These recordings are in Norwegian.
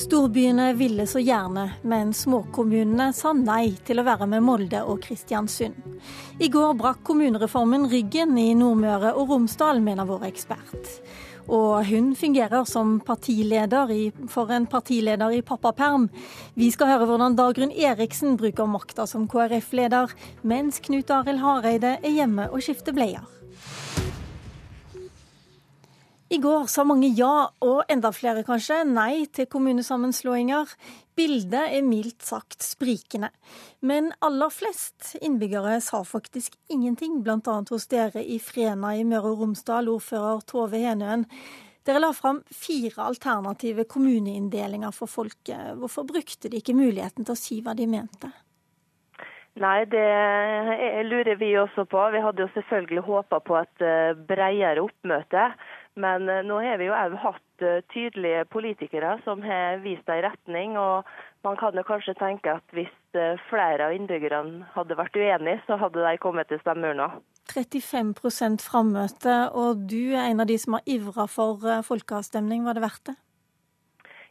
Storbyene ville så gjerne, men småkommunene sa nei til å være med Molde og Kristiansund. I går brakk kommunereformen ryggen i Nordmøre og Romsdal, mener vår ekspert. Og hun fungerer som partileder i, for en partileder i pappaperm. Vi skal høre hvordan Dagrun Eriksen bruker makta som KrF-leder, mens Knut Arild Hareide er hjemme og skifter bleier. I går sa mange ja, og enda flere kanskje, nei til kommunesammenslåinger. Bildet er mildt sagt sprikende. Men aller flest innbyggere sa faktisk ingenting, bl.a. hos dere i Frena i Møre og Romsdal, ordfører Tove Henøen. Dere la fram fire alternative kommuneinndelinger for folket. Hvorfor brukte de ikke muligheten til å si hva de mente? Nei, det lurer vi også på. Vi hadde jo selvfølgelig håpa på et eh, bredere oppmøte. Men eh, nå har vi jo òg hatt eh, tydelige politikere som har vist en retning. og Man kan jo kanskje tenke at hvis eh, flere av innbyggerne hadde vært uenige, så hadde de kommet til stemmeurna. 35% frammøte, og du er en av de som har ivra for folkeavstemning. Var det verdt det?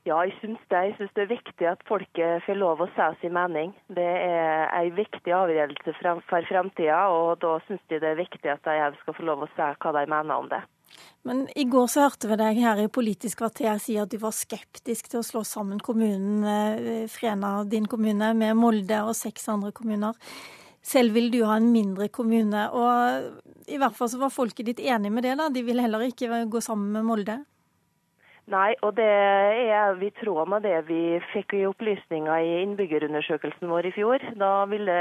Ja, jeg syns det. Jeg syns det er viktig at folket får lov å si sin mening. Det er en viktig avgjørelse for fremtida, og da syns de det er viktig at de skal få lov å si hva de mener om det. Men i går så hørte vi deg her i Politisk kvarter si at du var skeptisk til å slå sammen kommunen eh, Frena, din kommune, med Molde og seks andre kommuner. Selv vil du ha en mindre kommune. Og i hvert fall så var folket ditt enig med det, da. De vil heller ikke gå sammen med Molde? Nei, og det er i tråd med det vi fikk i opplysninger i innbyggerundersøkelsen vår i fjor. Da ville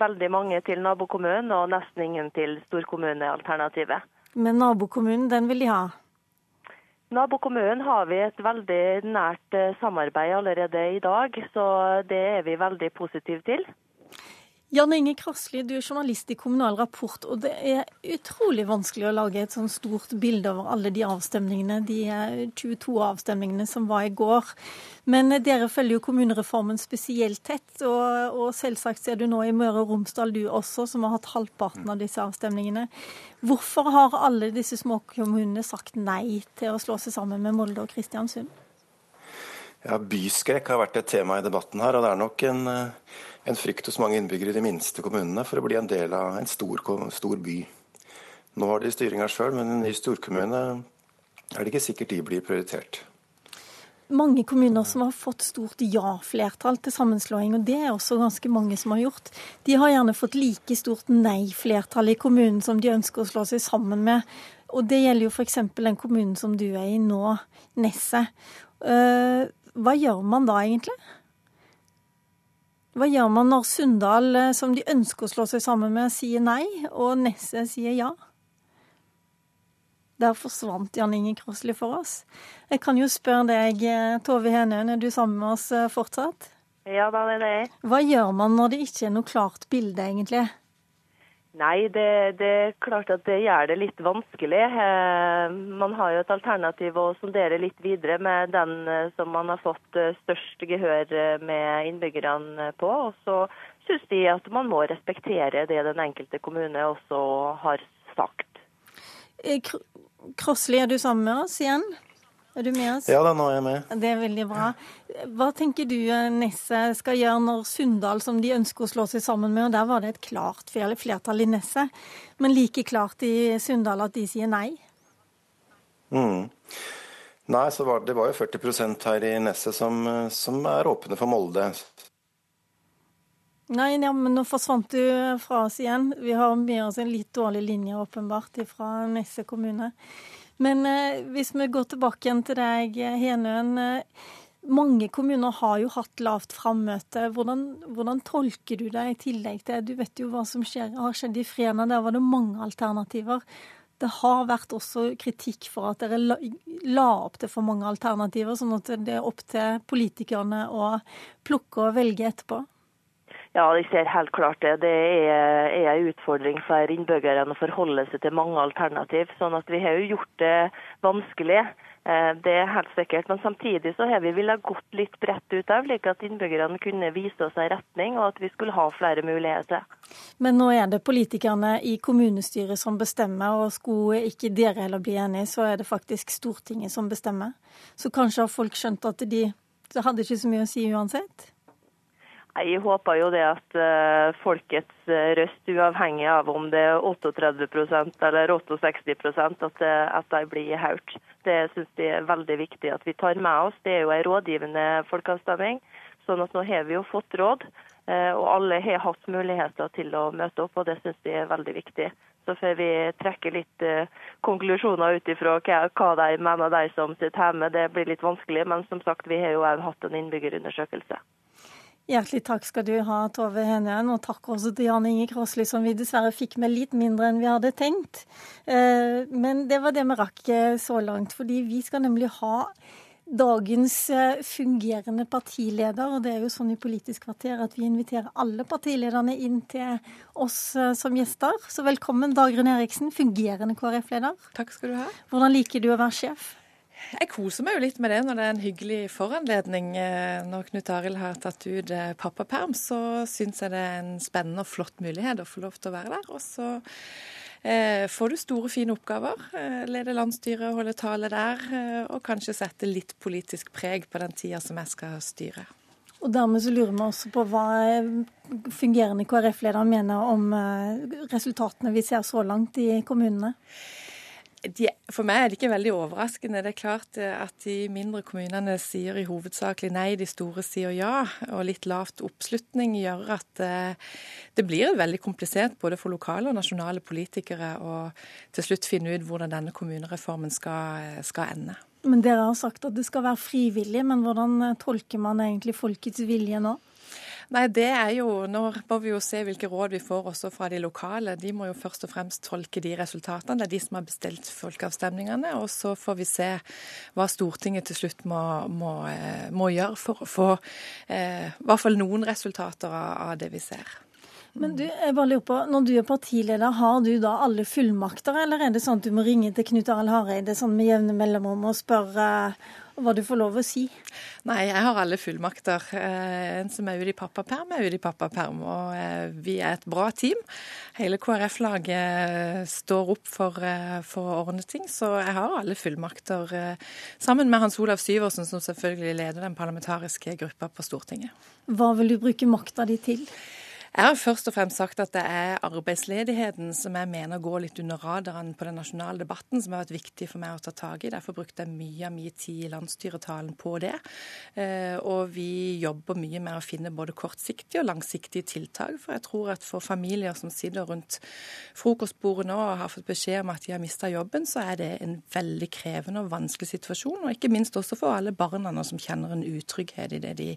veldig mange til nabokommunen og nesten ingen til storkommunealternativet. Men nabokommunen, den vil de ha? Nabokommunen har vi et veldig nært eh, samarbeid allerede i dag, så det er vi veldig positive til. Jan Inge Krasli, du er journalist i Kommunal Rapport, og det er utrolig vanskelig å lage et sånn stort bilde over alle de avstemningene, de 22 avstemningene som var i går. Men dere følger jo kommunereformen spesielt tett, og, og selvsagt ser du nå i Møre og Romsdal du også, som har hatt halvparten av disse avstemningene. Hvorfor har alle disse småkommunene sagt nei til å slå seg sammen med Molde og Kristiansund? Ja, Byskrekk har vært et tema i debatten her, og det er nok en en frykt hos mange innbyggere i de minste kommunene for å bli en del av en stor, stor by. Nå har de styringa sjøl, men en ny storkommune er det ikke sikkert de blir prioritert. Mange kommuner som har fått stort ja-flertall til sammenslåing, og det er også ganske mange som har gjort. De har gjerne fått like stort nei-flertall i kommunen som de ønsker å slå seg sammen med. Og det gjelder jo f.eks. den kommunen som du er i nå, Nesset. Eh, hva gjør man da egentlig? Hva gjør man når Sunndal, eh, som de ønsker å slå seg sammen med, sier nei, og Nesset sier ja? Der forsvant Jan Inge Krosli for oss. Jeg kan jo spørre deg, eh, Tove Henøen, er du sammen med oss eh, fortsatt? Ja, da er det. Hva gjør man når det ikke er noe klart bilde, egentlig? Nei, det, det, er klart at det gjør det litt vanskelig. Eh, man har jo et alternativ å sondere litt videre med den eh, som man har fått eh, størst gehør med innbyggerne på. Og så syns de at man må respektere det den enkelte kommune også har sagt. Krossli, er du sammen med oss igjen? Er du med oss? Ja da, nå er jeg med. Det er veldig bra. Hva tenker du Nesset skal gjøre når Sunndal, som de ønsker å slå seg sammen med, og der var det et klart flertall i Nesset, men like klart i Sunndal at de sier nei? Mm. Nei, så var det, var jo 40% her i Nesset som, som er åpne for Molde. Nei, ja, men nå forsvant du fra oss igjen. Vi har med oss en litt dårlig linje, åpenbart, fra Nesset kommune. Men eh, hvis vi går tilbake igjen til deg, Henøen. Eh, mange kommuner har jo hatt lavt frammøte. Hvordan, hvordan, tolker du det i tillegg til Du vet jo hva som skjer, har skjedd i Frena, der var det mange alternativer. Det har vært også kritikk for at dere la, la opp til for mange alternativer, sånn at det er opp til politikerne å plukke og velge etterpå. Ja, jeg ser helt klart det. Det er, er en utfordring for innbyggerne å forholde seg til mange alternativ. sånn at vi har jo gjort det vanskelig. Eh, det er helt sikkert. Men samtidig så har vi villet gått litt bredt ut av, slik at innbyggerne kunne vise oss en retning, og at vi skulle ha flere muligheter. Men nå er det politikerne i kommunestyret som bestemmer, og skulle ikke dere heller bli enige, så er det faktisk Stortinget som bestemmer. Så kanskje har folk skjønt at de hadde ikke så mye å si uansett? Jeg håper jo det at uh, folkets eh, røst, uavhengig av om det er 38% eller 68% at, det, at de blir hørt. Det syns jeg er veldig viktig at vi tar med oss. Det er jo en rådgivende folkeavstemning. sånn at nå har vi jo fått råd, og alle har hatt muligheter til å møte opp. og Det syns jeg er veldig viktig. Så får vi trekke litt konklusjoner ut ifra hva, de mener, de som sitter hjemme. Det blir litt vanskelig, men som sagt, vi har jo òg hatt en innbyggerundersøkelse. Hjertelig takk skal du ha, Tove Henøen, og takk også til Jan Inge Krosli, som vi dessverre fikk med litt mindre enn vi hadde tenkt. Eh, men det var det vi rakk eh, så langt, fordi vi skal nemlig ha dagens eh, fungerende partileder. Og det er jo sånn i Politisk kvarter at vi inviterer alle partilederne inn til oss som gjester. Så velkommen, Dagrun Eriksen, fungerende KrF-leder. Takk skal du ha. Hvordan liker du å være sjef? Jeg koser meg jo litt med det når det er en hyggelig foranledning. Eh, når Knut Arild har tatt ut eh, pappaperm, så syns jeg det er en spennende og flott mulighet å få lov til å være der. Og så eh, får du store, fine oppgaver. Lede landsstyret, holde tale der, og kanskje sette litt politisk preg på den tida som jeg skal styre. Og dermed så lurer vi også på hva fungerende KrF-leder mener om resultatene vi ser så langt i kommunene? De, for meg er det ikke veldig overraskende. Det er klart eh, at de mindre kommunene sier i hovedsakelig nei, de store sier ja. Og litt lavt oppslutning gjør at eh, det blir veldig komplisert både for lokale og nasjonale politikere å til slutt finne ut hvordan denne kommunereformen skal, eh, skal ende. Men Dere har sagt at det skal være frivillig, men hvordan tolker man egentlig folkets vilje nå? Nei, det er jo, Nå må vi jo se hvilke råd vi får også fra de lokale. De må jo først og fremst tolke de resultatene. Det er de som har bestilt folkeavstemningene. Og så får vi se hva Stortinget til slutt må, må, eh, må gjøre for å få eh, i hvert fall noen resultater av, av det vi ser. Men du, jeg bare lurer på, Når du er partileder, har du da alle fullmakter, eller er det sånn at du må ringe til Knut Arild Hareide sånn med jevne mellomrom og spørre hva du får lov å si? Nei, jeg har alle fullmakter. Eh, en som er ute i pappaperm, er ute i pappaperm. Og eh, vi er et bra team. Hele KrF-laget står opp for, eh, for, å ordne ting, så jeg har alle fullmakter. Sammen med Hans Olav Syversen, som selvfølgelig leder den parlamentariske gruppa på Stortinget. Hva vil du bruke makta di til? Jeg har først og fremst sagt at det er arbeidsledigheten som jeg mener går litt under radaren på den nasjonale debatten, som har vært viktig for meg å ta tak i. Derfor brukte jeg mye av min tid i landsstyretalen på det. Eh, og vi jobber mye med å finne både kortsiktige og langsiktige tiltak. For jeg tror at for familier som sitter rundt frokostbordet nå og har fått beskjed om at de har mista jobben, så er det en veldig krevende og vanskelig situasjon. Og ikke minst også for alle barna som kjenner en utrygghet i det de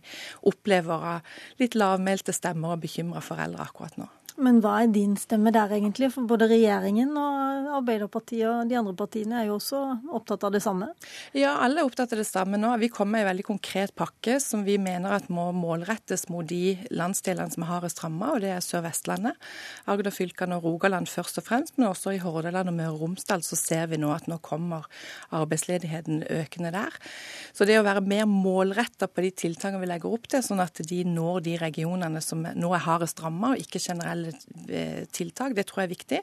opplever av litt lavmælte stemmer og bekymra foreldre akkurat nå. Men hva er din stemme der egentlig? For både regjeringen og Arbeiderpartiet og de andre partiene er jo også opptatt av det samme? Ja, alle er opptatt av det samme nå. Vi kommer med en veldig konkret pakke som vi mener at må målrettes mot de landsdelene som er hardest ramma, og det er Sør-Vestlandet. Agder-fylkene og Rogaland først og fremst, men også i Hordaland og Møre og Romsdal så ser vi nå at nå kommer arbeidsledigheten økende der. Så det å være mer målretta på de tiltakene vi legger opp til, sånn at de når de regionene som nå er hardest ramma, og ikke generelle Eh, tiltak. Det tror jeg er viktig.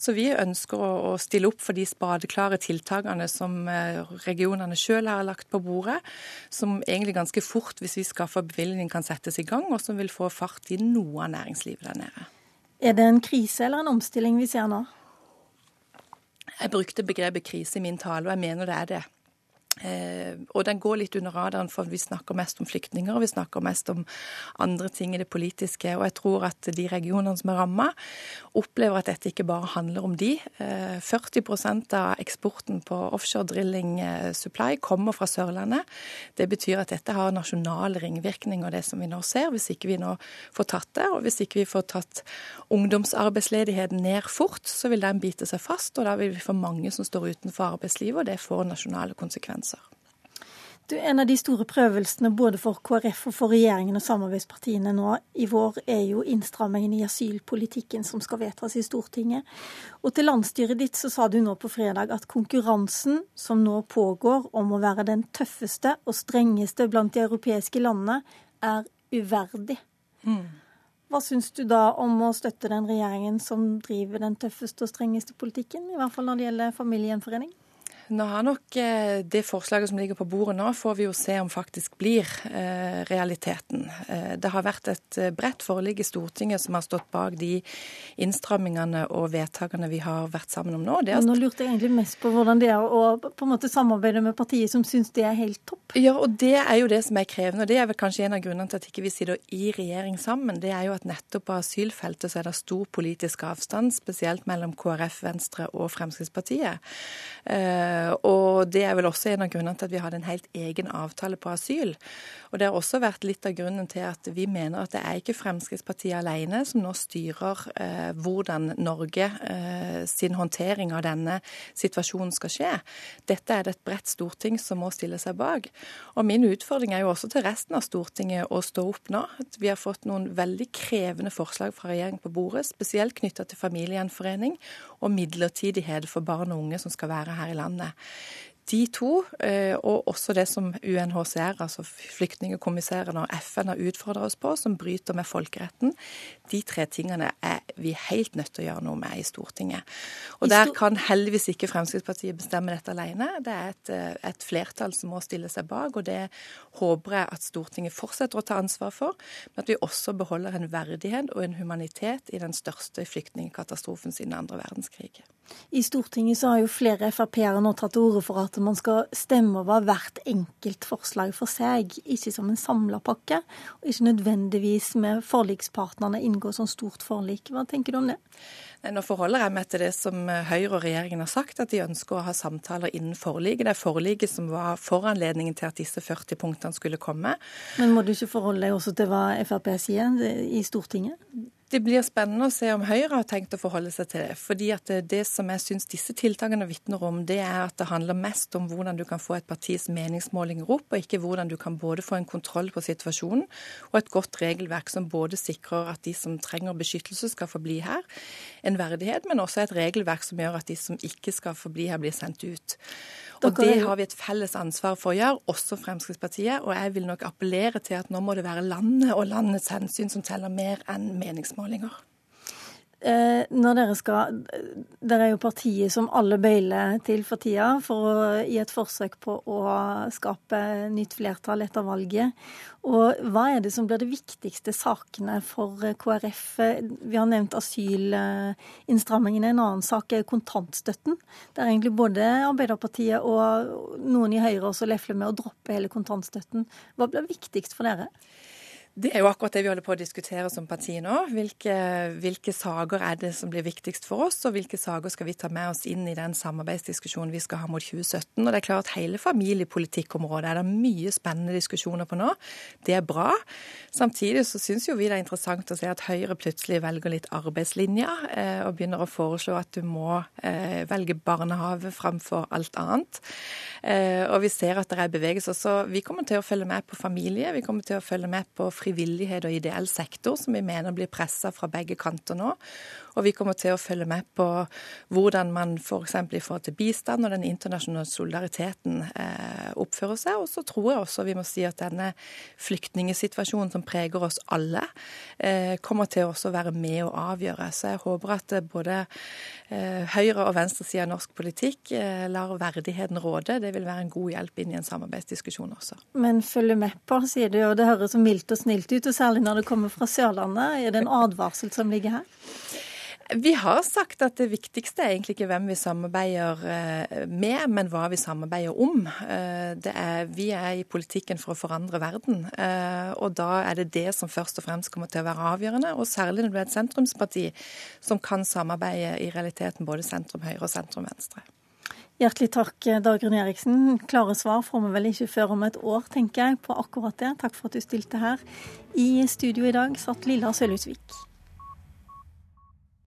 Så vi ønsker å stille opp for de spadeklare tiltakene som eh, regionene sjøl har lagt på bordet, som egentlig ganske fort, hvis vi skaffer bevilgning, kan settes i gang, og som vil få fart i noe av næringslivet der nede. Er det en krise eller en omstilling vi ser nå? Jeg brukte begrepet krise i min tale, og jeg mener det er det. Eh, og den går litt under radaren, for vi snakker mest om flyktninger og vi snakker mest om andre ting i det politiske. Og jeg tror at de regionene som er ramma, opplever at dette ikke bare handler om de. Eh, 40% av eksporten på offshore drilling eh, supply kommer fra Sørlandet. Det betyr at dette har nasjonale ringvirkninger, det som vi nå ser, hvis ikke vi nå får tatt det. Og hvis ikke vi får tatt ungdomsarbeidsledigheten ned fort, så vil den bite seg fast. Og da vil vi få mange som står utenfor arbeidslivet, og det får nasjonale konsekvenser. Du, en av de store prøvelsene både for KrF og for regjeringen og samarbeidspartiene nå i vår, er jo innstrammingen i asylpolitikken som skal vedtas i Stortinget. Og til landsstyret ditt så sa du nå på fredag at konkurransen som nå pågår om å være den tøffeste og strengeste blant de europeiske landene, er uverdig. Mm. Hva syns du da om å støtte den regjeringen som driver den tøffeste og strengeste politikken, i hvert fall når det gjelder familiegjenforening? Nå har nok eh, det forslaget som ligger på bordet nå, får vi jo se om faktisk blir eh, realiteten. Eh, det har vært et bredt forlik i Stortinget som har stått bak de innstrammingene og vedtakene vi har vært sammen om nå. Det nå lurte jeg egentlig mest på hvordan det er å på en måte samarbeide med partier som syns det er helt topp. Ja, og det er jo det som er krevende. Og det er vel kanskje en av grunnene til at ikke vi sitter i regjering sammen. Det er jo at nettopp på asylfeltet så er det stor politisk avstand, spesielt mellom KrF, Venstre og Fremskrittspartiet. Eh, og det er vel også en av grunnene til at vi hadde en helt egen avtale på asyl. Og det har også vært litt av grunnen til at vi mener at det er ikke Fremskrittspartiet alene som nå styrer eh, hvordan Norge eh, sin håndtering av denne situasjonen skal skje. Dette er det et bredt storting som må stille seg bak. Og min utfordring er jo også til resten av Stortinget å stå opp nå. Vi har fått noen veldig krevende forslag fra regjeringen på bordet, spesielt knytta til familiegjenforening og midlertidighet for barn og unge som skal være her i landet. De to, eh, og også det som UNHCR, altså flyktningkommissæren og FN har utfordra oss på, som bryter med folkeretten, de tre tingene er vi helt nødt til å gjøre noe med i Stortinget. Og der kan heldigvis ikke Fremskrittspartiet bestemme dette alene. Det er et, eh, et flertall som må stille seg bak, og det håper jeg at Stortinget fortsetter å ta ansvar for, men at vi også beholder en verdighet og en humanitet i den største flyktningkatastrofen siden andre verdenskrig. I Stortinget så har jo flere Frp-ere nå tatt til orde for at man skal stemme over hvert enkelt forslag for seg, ikke som en samla pakke, og ikke nødvendigvis med forlikspartnerne inngå sånn stort forlik. Hva tenker du om det? Nå forholder jeg meg til det som Høyre og regjeringen har sagt, at de ønsker å ha samtaler innen forliket. Det er forliket som var foranledningen til at disse 40 punktene skulle komme. Men må du ikke forholde deg også til hva Frp sier i Stortinget? Det blir spennende å se om Høyre har tenkt å forholde seg til det. fordi at Det som jeg syns disse tiltakene vitner om, det er at det handler mest om hvordan du kan få et partis meningsmålinger opp, og ikke hvordan du kan både få en kontroll på situasjonen og et godt regelverk som både sikrer at de som trenger beskyttelse, skal få bli her, en verdighet, men også et regelverk som gjør at de som ikke skal få bli her, blir sendt ut. Og Det har vi et felles ansvar for å gjøre, også Fremskrittspartiet. Og jeg vil nok appellere til at nå må det være landet og landets hensyn som teller mer enn meningsmålinger. Eh, når dere skal Dere er jo partiet som alle bøyler til for tida, for å, i et forsøk på å skape nytt flertall etter valget. Og hva er det som blir de viktigste sakene for KrF? Vi har nevnt asylinnstrammingene. En annen sak er kontantstøtten. Der egentlig både Arbeiderpartiet og noen i Høyre også lefler med å droppe hele kontantstøtten. Hva blir viktigst for dere? Det er jo akkurat det vi holder på å diskutere som parti nå. Hvilke, hvilke, saker er det som blir viktigst for oss, og hvilke saker skal vi ta med oss inn i den samarbeidsdiskusjonen vi skal ha mot 2017. Og det er klart Hele familiepolitikkområdet er det mye spennende diskusjoner på nå. Det er bra. Samtidig så syns jo vi det er interessant å se at Høyre plutselig velger litt arbeidslinja, eh, og begynner å foreslå at du må eh, velge barnehage framfor alt annet. Eh, og vi ser at det er bevegelser. Så vi kommer til å følge med på familie, vi kommer til å følge med på frivillighet og ideell sektor, som vi mener blir pressa fra begge kanter nå. Og vi kommer til å følge med på hvordan man f.eks. i forhold til bistand og den internasjonale solidariteten eh, oppfører seg. Og så tror jeg også vi må si at denne flyktningsituasjonen som preger oss alle, eh, kommer til å også være med å avgjøre. Så jeg håper at både eh, høyre- og venstresida av norsk politikk eh, lar verdigheten råde. Det vil være en god hjelp inn i en samarbeidsdiskusjon også. Men følge med på, sier du, og det høres så mildt og snilt ut, og særlig når det kommer fra Sørlandet. Er det en advarsel som ligger her? Vi har sagt at det viktigste er egentlig ikke hvem vi samarbeider eh, med, men hva vi samarbeider om. Eh, er, vi er i politikken for å forandre verden, eh, og da er det det som først og fremst kommer til å være avgjørende. Og særlig når du er et sentrumsparti som kan samarbeide i realiteten både sentrum høyre og sentrum venstre. Hjertelig takk, Dagrun Eriksen. Klare svar får vi vel ikke før om et år, tenker jeg, på akkurat det. Takk for at du stilte her. I studio i dag satt Lilla Sølhusvik.